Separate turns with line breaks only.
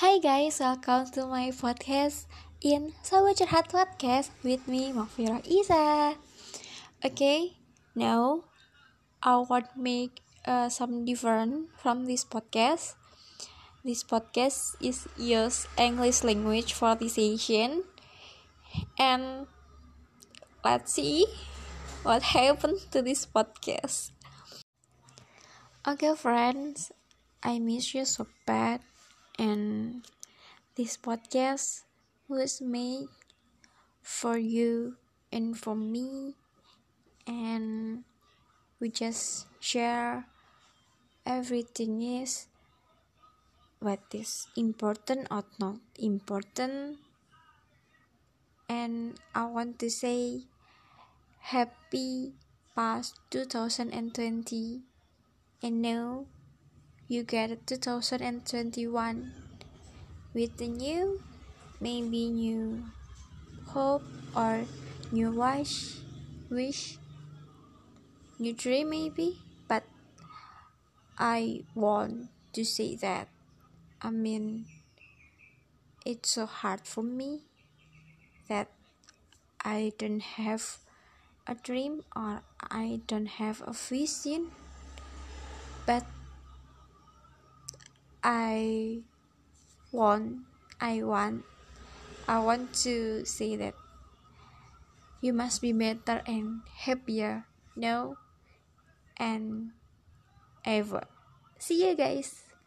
Hi guys, welcome to my podcast in Sawa Curhat Podcast with me, Mafira Isa. Okay, now I want make uh, some different from this podcast. This podcast is use English language for this session, and let's see what happened to this podcast. Okay, friends, I miss you so bad and this podcast was made for you and for me. And we just share everything is what is important or not important. And I want to say happy past 2020 and now you get 2021 with the new maybe new hope or new wish wish new dream maybe but i want to say that i mean it's so hard for me that i don't have a dream or i don't have a vision but I want I want I want to say that you must be better and happier now and ever. See you guys.